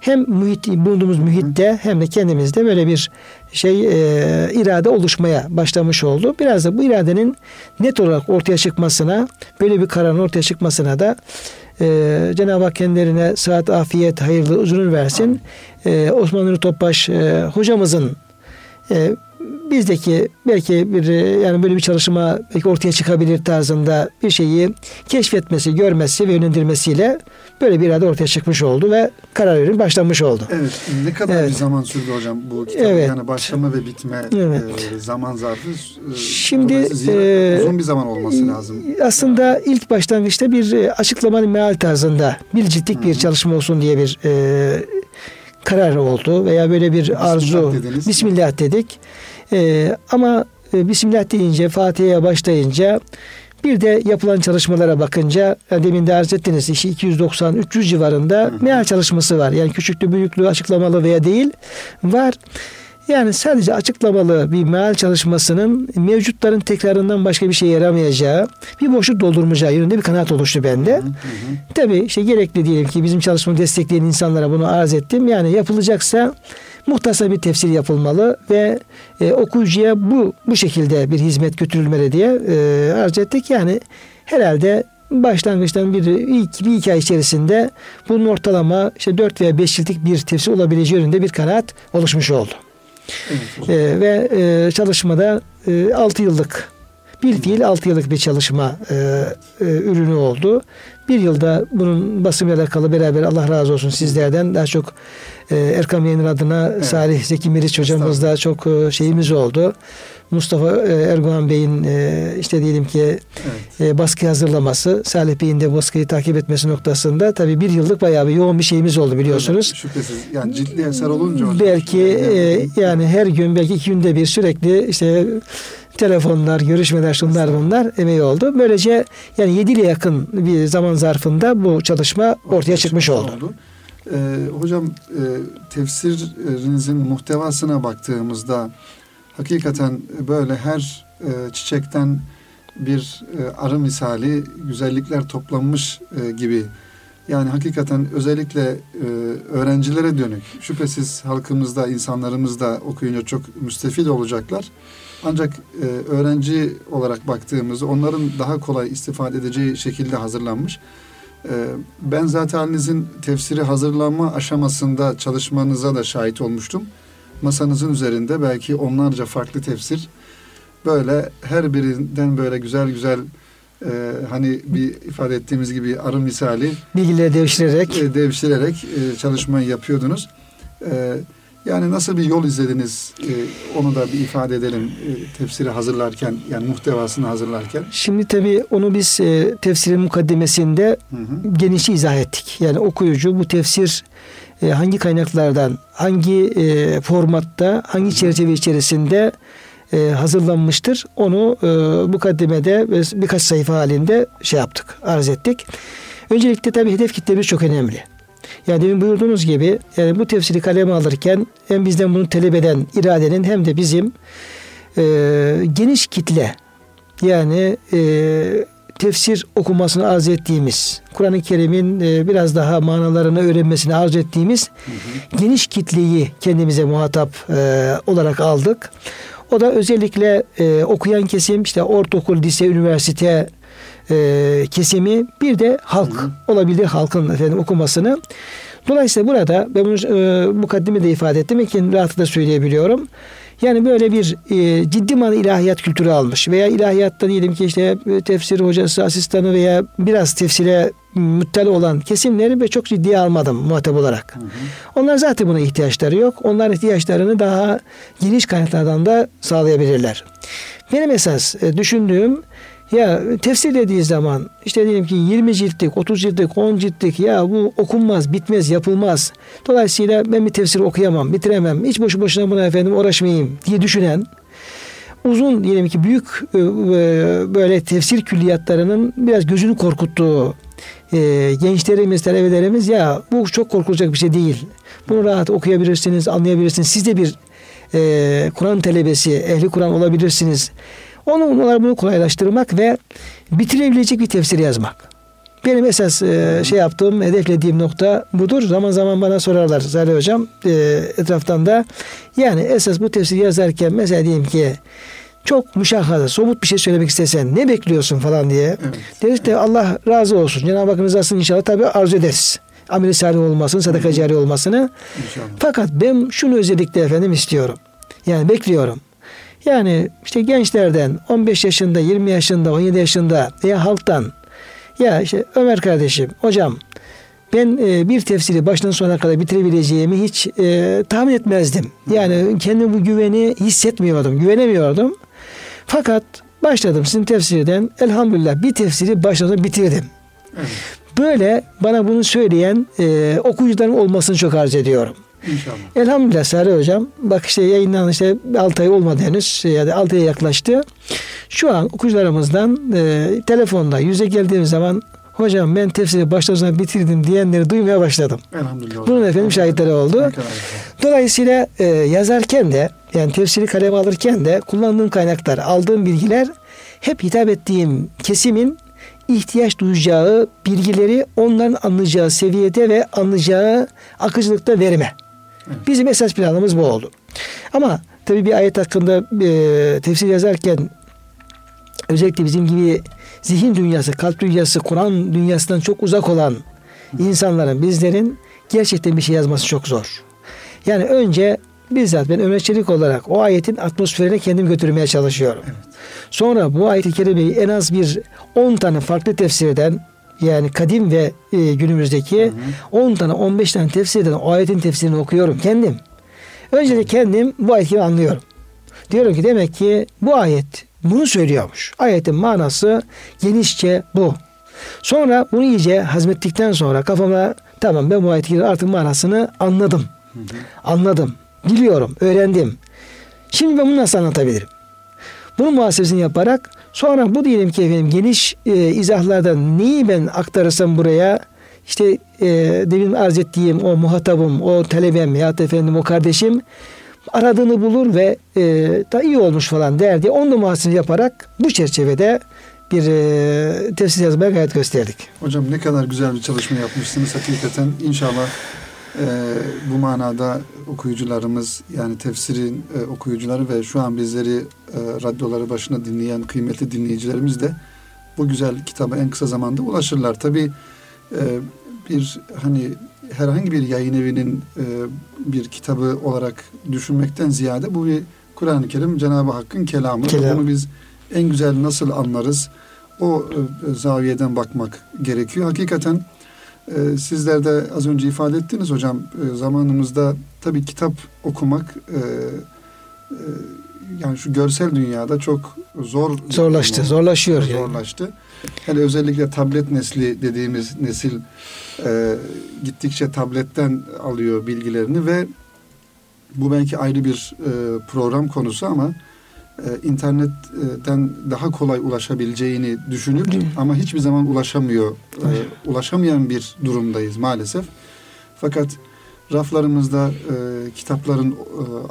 hem muhit, bulunduğumuz mühitte hem de kendimizde böyle bir şey e, irade oluşmaya başlamış oldu. Biraz da bu iradenin net olarak ortaya çıkmasına, böyle bir kararın ortaya çıkmasına da e, Cenab-ı Hak kendilerine sıhhat, afiyet, hayırlı uzun versin. E, Osman Nuri Topbaş e, hocamızın e, bizdeki belki bir yani böyle bir çalışma belki ortaya çıkabilir tarzında bir şeyi keşfetmesi, görmesi ve yönlendirmesiyle böyle bir irade ortaya çıkmış oldu ve karar verim başlanmış oldu. Evet. Ne kadar evet. bir zaman sürdü hocam bu kitap? Evet. Yani başlama ve bitme evet. e, zaman zarfı. E, Şimdi e, uzun bir zaman olması lazım. Aslında ilk başlangıçta bir e, açıklamanın meal tarzında bir ciltlik bir çalışma olsun diye bir e, karar oldu veya böyle bir Bismillah arzu. Dediniz. Bismillah dedik. E, ama e, Bismillah deyince, Fatiha'ya başlayınca bir de yapılan çalışmalara bakınca yani demin de arz ettiniz işi 290-300 civarında meal çalışması var. Yani küçüklü büyüklü açıklamalı veya değil var. Yani sadece açıklamalı bir meal çalışmasının mevcutların tekrarından başka bir şey yaramayacağı, bir boşluk doldurmayacağı yönünde bir kanaat oluştu bende. Tabii işte gerekli diyelim ki bizim çalışmamı destekleyen insanlara bunu arz ettim. Yani yapılacaksa muhtasar bir tefsir yapılmalı ve e, okuyucuya bu bu şekilde bir hizmet götürülmeli diye e, arz ettik. Yani herhalde başlangıçtan bir ilk bir iki ay içerisinde bunun ortalama işte 4 veya 5 yıllık bir tefsir olabileceği yönünde bir kanaat oluşmuş oldu. Evet, e, ve e, çalışmada e, 6 yıllık bir fiil 6 yıllık bir çalışma e, e, ürünü oldu. Bir yılda bunun basımla alakalı beraber Allah razı olsun sizlerden daha çok e, Erkam Yayınlar adına evet. Salih Zeki Meriç hocamız da çok e, şeyimiz oldu. Mustafa e, Erdoğan Bey'in e, işte diyelim ki evet. e, baskı hazırlaması, Salih Bey'in de baskıyı takip etmesi noktasında tabii bir yıllık bayağı bir yoğun bir şeyimiz oldu biliyorsunuz. Evet, şüphesiz. Yani ciddi eser olunca. Belki e, yani her gün belki iki günde bir sürekli işte telefonlar, görüşmeler, şunlar bunlar emeği oldu. Böylece yani 7 ile yakın bir zaman zarfında bu çalışma ortaya çıkmış oldu. oldu. Ee, hocam e, tefsirinizin muhtevasına baktığımızda hakikaten böyle her e, çiçekten bir e, arı misali güzellikler toplanmış e, gibi. Yani hakikaten özellikle e, öğrencilere dönük şüphesiz halkımızda, insanlarımızda okuyunca çok müstefid olacaklar. Ancak e, öğrenci olarak baktığımızda onların daha kolay istifade edeceği şekilde hazırlanmış. E, ben zaten halinizin tefsiri hazırlanma aşamasında çalışmanıza da şahit olmuştum. Masanızın üzerinde belki onlarca farklı tefsir böyle her birinden böyle güzel güzel e, hani bir ifade ettiğimiz gibi arı misali Bilgileri devşirerek. e, devşirerek e, çalışmayı yapıyordunuz. E, yani nasıl bir yol izlediniz e, onu da bir ifade edelim e, tefsiri hazırlarken yani muhtevasını hazırlarken. Şimdi tabii onu biz e, tefsirin mukaddemesinde Hı hı. geniş izah ettik. Yani okuyucu bu tefsir e, hangi kaynaklardan, hangi e, formatta, hangi çerçeve içerisinde e, hazırlanmıştır. Onu e, mukaddemede ve birkaç sayfa halinde şey yaptık, arz ettik. Öncelikle tabii hedef kitlemiz çok önemli. Yani demin buyurduğunuz gibi yani bu tefsiri kaleme alırken hem bizden bunu talep eden iradenin hem de bizim e, geniş kitle yani e, tefsir okumasını arz ettiğimiz, Kur'an-ı Kerim'in e, biraz daha manalarını öğrenmesini arz ettiğimiz geniş kitleyi kendimize muhatap e, olarak aldık. O da özellikle e, okuyan kesim işte ortaokul, lise, üniversite e, kesimi bir de halk olabilir halkın efendim okumasını. Dolayısıyla burada ben bunu e, mukaddime ifade ettim kendi rahatlıkla söyleyebiliyorum. Yani böyle bir e, ciddi manada ilahiyat kültürü almış veya ilahiyatta diyelim ki işte e, tefsir hocası, asistanı veya biraz tefsire müttali olan kesimleri ve çok ciddiye almadım muhatap olarak. Onlar zaten buna ihtiyaçları yok. Onlar ihtiyaçlarını daha geniş kaynaklardan da sağlayabilirler. Benim esas e, düşündüğüm ya tefsir dediği zaman işte diyelim ki 20 ciltlik, 30 ciltlik, 10 ciltlik ya bu okunmaz, bitmez, yapılmaz. Dolayısıyla ben bir tefsir okuyamam, bitiremem. Hiç boşu boşuna buna efendim uğraşmayayım diye düşünen uzun diyelim ki büyük e, e, böyle tefsir külliyatlarının biraz gözünü korkuttuğu e, gençlerimiz, talebelerimiz ya bu çok korkulacak bir şey değil. Bunu rahat okuyabilirsiniz, anlayabilirsiniz. Siz de bir Kur'an talebesi, ehli Kur'an olabilirsiniz. Onu onlara bunu kolaylaştırmak ve bitirebilecek bir tefsir yazmak. Benim esas e, şey yaptığım, hedeflediğim nokta budur. Zaman zaman bana sorarlar Salih Hocam e, etraftan da. Yani esas bu tefsiri yazarken mesela diyelim ki çok müşahhada, somut bir şey söylemek istesen ne bekliyorsun falan diye. Evet. Deriz de Allah razı olsun. Cenab-ı Hakk'ın rızasını inşallah tabii arzu ederiz. Amel-i salih olmasını, sadaka cari olmasını. İnşallah. Fakat ben şunu özellikle efendim istiyorum. Yani bekliyorum. Yani işte gençlerden 15 yaşında, 20 yaşında, 17 yaşında veya halktan ya işte Ömer kardeşim, hocam ben e, bir tefsiri baştan sona kadar bitirebileceğimi hiç e, tahmin etmezdim. Yani kendi bu güveni hissetmiyordum, güvenemiyordum. Fakat başladım sizin tefsirden elhamdülillah bir tefsiri başladım bitirdim. Evet. Böyle bana bunu söyleyen e, okuyucuların olmasını çok arz ediyorum. İnşallah. Elhamdülillah Sarı Hocam. Bak işte yayınlanan işte 6 ay olmadı henüz. Yani 6 aya yaklaştı. Şu an okuyucularımızdan e, telefonda yüze geldiğimiz zaman hocam ben tefsiri baştan bitirdim diyenleri duymaya başladım. Elhamdülillah. Bunun efendim şahitleri oldu. Dolayısıyla e, yazarken de yani tefsiri kaleme alırken de kullandığım kaynaklar, aldığım bilgiler hep hitap ettiğim kesimin ihtiyaç duyacağı bilgileri onların anlayacağı seviyede ve anlayacağı akıcılıkta verme. Bizim esas planımız bu oldu. Ama tabii bir ayet hakkında e, tefsir yazarken özellikle bizim gibi zihin dünyası, kalp dünyası, Kur'an dünyasından çok uzak olan insanların, bizlerin gerçekten bir şey yazması çok zor. Yani önce bizzat ben Ömer Çelik olarak o ayetin atmosferine kendim götürmeye çalışıyorum. Sonra bu ayet-i kerimeyi en az bir 10 tane farklı tefsirden yani kadim ve e, günümüzdeki 10 tane 15 tane tefsirden o ayetin tefsirini okuyorum kendim. Önce de kendim bu ayeti anlıyorum. Diyorum ki demek ki bu ayet bunu söylüyormuş. Ayetin manası genişçe bu. Sonra bunu iyice hazmettikten sonra kafama tamam ben bu ayetin artık manasını anladım. Anladım. Biliyorum, öğrendim. Şimdi ben bunu nasıl anlatabilirim? Bunun muhasebesini yaparak sonra bu diyelim ki efendim geniş e, izahlardan neyi ben aktarırsam buraya işte e, demin arz ettiğim o muhatabım, o talebem ya da efendim o kardeşim aradığını bulur ve e, da iyi olmuş falan der diye onu da yaparak bu çerçevede bir e, tefsir yazmaya gayret gösterdik. Hocam ne kadar güzel bir çalışma yapmışsınız hakikaten. İnşallah e, bu manada okuyucularımız yani tefsirin e, okuyucuları ve şu an bizleri e, radyoları başına dinleyen kıymetli dinleyicilerimiz de bu güzel kitaba en kısa zamanda ulaşırlar. Tabi e, bir hani herhangi bir yayın evinin e, bir kitabı olarak düşünmekten ziyade bu bir Kur'an-ı Kerim Cenab-ı Hakk'ın kelamı. Kelam. Bunu biz en güzel nasıl anlarız? O e, zaviyeden bakmak gerekiyor. Hakikaten e, sizler de az önce ifade ettiniz hocam. E, zamanımızda tabii kitap okumak e, e, yani şu görsel dünyada çok zor Zorlaştı, zorlaşıyor. yani. zorlaştı. Hele özellikle tablet nesli dediğimiz nesil e, gittikçe tabletten alıyor bilgilerini ve bu belki ayrı bir e, program konusu ama internetten daha kolay ulaşabileceğini düşünüp ama hiçbir zaman ulaşamıyor. E, ulaşamayan bir durumdayız maalesef. Fakat raflarımızda e, kitapların e,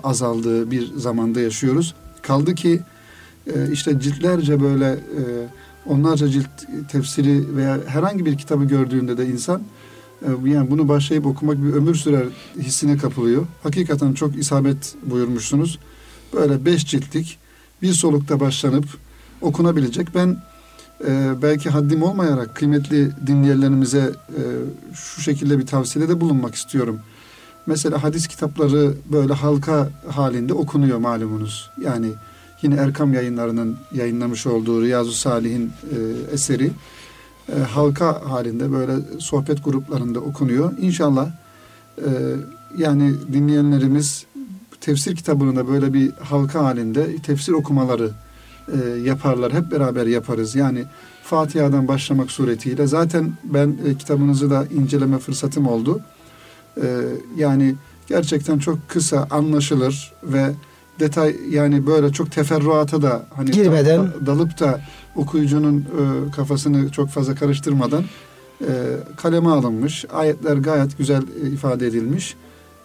azaldığı bir zamanda yaşıyoruz. Kaldı ki e, işte ciltlerce böyle e, onlarca cilt tefsiri veya herhangi bir kitabı gördüğünde de insan e, yani bunu başlayıp okumak bir ömür sürer hissine kapılıyor. Hakikaten çok isabet buyurmuşsunuz. Böyle beş ciltlik bir solukta başlanıp okunabilecek. Ben e, belki haddim olmayarak kıymetli dinleyenlerimize e, şu şekilde bir tavsiyede de bulunmak istiyorum. Mesela hadis kitapları böyle halka halinde okunuyor malumunuz. Yani yine Erkam yayınlarının yayınlamış olduğu Riyazu Salih'in e, eseri e, halka halinde böyle sohbet gruplarında okunuyor. İnşallah e, yani dinleyenlerimiz tefsir kitabını böyle bir halka halinde tefsir okumaları e, yaparlar. Hep beraber yaparız. Yani Fatiha'dan başlamak suretiyle. Zaten ben e, kitabınızı da inceleme fırsatım oldu. E, yani gerçekten çok kısa, anlaşılır ve detay yani böyle çok teferruata da hani Girmeden. da- dalıp da okuyucunun e, kafasını çok fazla karıştırmadan e, kaleme alınmış. Ayetler gayet güzel e, ifade edilmiş.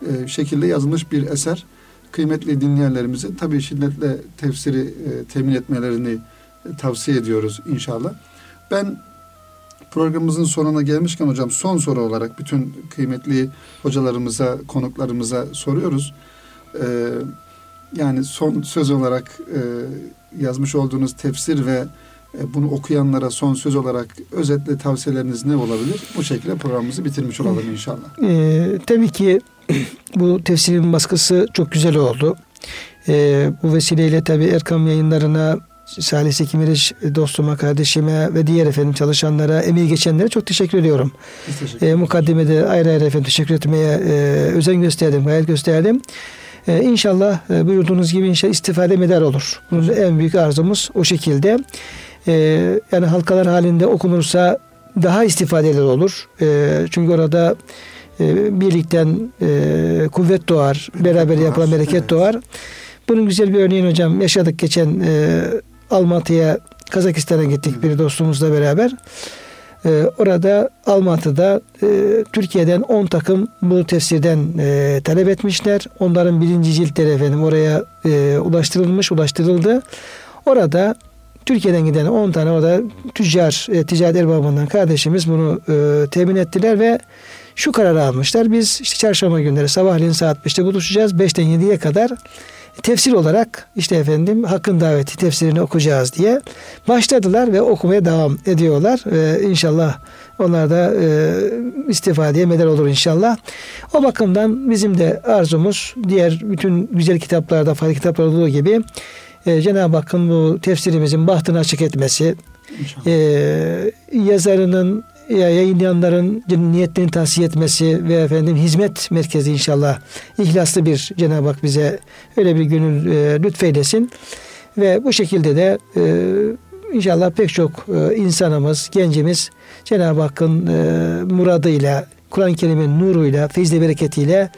E, şekilde yazılmış bir eser. Kıymetli dinleyenlerimizin tabii şiddetle tefsiri e, temin etmelerini e, tavsiye ediyoruz inşallah. Ben programımızın sonuna gelmişken hocam son soru olarak bütün kıymetli hocalarımıza, konuklarımıza soruyoruz. E, yani son söz olarak e, yazmış olduğunuz tefsir ve e, bunu okuyanlara son söz olarak özetle tavsiyeleriniz ne olabilir? Bu şekilde programımızı bitirmiş olalım inşallah. Ee, tabii ki (coughs) bu tefsirin baskısı çok güzel oldu. Ee, bu vesileyle tabii Erkam yayınlarına Salih Seki Meriç dostuma, kardeşime ve diğer efendim çalışanlara, emeği geçenlere çok teşekkür ediyorum. Teşekkür E, ederiz. mukaddimede ayrı ayrı efendim teşekkür etmeye e, özen gösterdim, gayret gösterdim. E, inşallah e, buyurduğunuz gibi inşallah istifade medar olur. Bunun en büyük arzumuz o şekilde. E, yani halkalar halinde okunursa daha istifadeli olur. E, çünkü orada e, birlikten e, kuvvet doğar, beraber yapılan bereket evet. doğar. Bunun güzel bir örneğini hocam yaşadık geçen e, Almatı'ya, Kazakistan'a gittik bir dostumuzla beraber. Ee, orada Almatı'da e, Türkiye'den 10 takım bu tefsirden e, talep etmişler. Onların birinci ciltleri efendim oraya e, ulaştırılmış, ulaştırıldı. Orada Türkiye'den giden 10 tane orada tüccar, e, ticaret erbabından kardeşimiz bunu e, temin ettiler ve şu kararı almışlar. Biz işte çarşamba günleri sabahleyin saat 5'te buluşacağız. 5'ten 7'ye kadar tefsir olarak işte efendim Hakkın daveti tefsirini okuyacağız diye başladılar ve okumaya devam ediyorlar. Ee, inşallah onlar da e, istifadeye medar olur inşallah. O bakımdan bizim de arzumuz diğer bütün güzel kitaplarda, farklı kitaplarda olduğu gibi e, Cenab-ı Hakk'ın bu tefsirimizin bahtını açık etmesi, e, yazarının ya yayınlayanların niyetlerini tahsiye etmesi ve efendim hizmet merkezi inşallah ihlaslı bir Cenab-ı Hak bize öyle bir gönül e, lütfeylesin. Ve bu şekilde de e, inşallah pek çok e, insanımız, gencimiz Cenab-ı Hakk'ın e, muradıyla, Kur'an-ı Kerim'in nuruyla, feyizle bereketiyle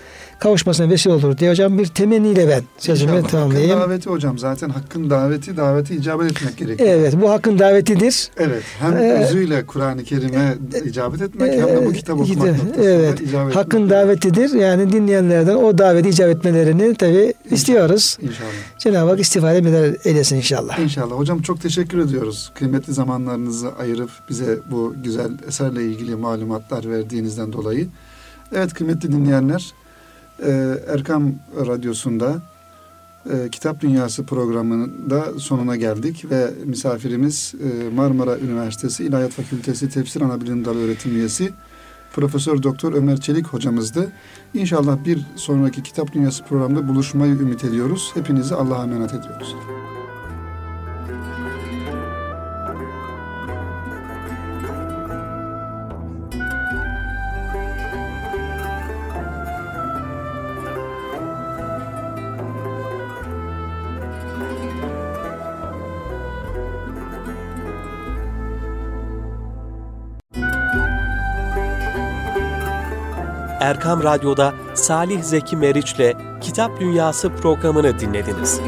kavuşmasına vesile olur diye hocam bir temenniyle ben sözümü tamamlayayım. Hakkın daveti hocam zaten hakkın daveti davete icabet etmek gerekiyor. Evet bu hakkın davetidir. Evet. Hem Ee, özüyle Kur'an-ı Kerim'e icabet etmek hem de bu kitap okumak noktasında evet. icabet Hakkın etmek davetidir. Yani dinleyenlerden o daveti icap etmelerini tabi istiyoruz. İnşallah. Cenab-ı Hak istifade eder, eylesin inşallah. İnşallah. Hocam çok teşekkür ediyoruz. Kıymetli zamanlarınızı ayırıp bize bu güzel eserle ilgili malumatlar verdiğinizden dolayı. Evet kıymetli dinleyenler, e, Erkam Radyosu'nda e, Kitap Dünyası programında sonuna geldik ve misafirimiz e, Marmara Üniversitesi İlahiyat Fakültesi Tefsir Anabilim Dalı öğretim üyesi Profesör Doktor Ömer Çelik hocamızdı. İnşallah bir sonraki Kitap Dünyası programında buluşmayı ümit ediyoruz. Hepinizi Allah'a emanet ediyoruz. Erkam Radyo'da Salih Zeki Meriç'le Kitap Dünyası programını dinlediniz.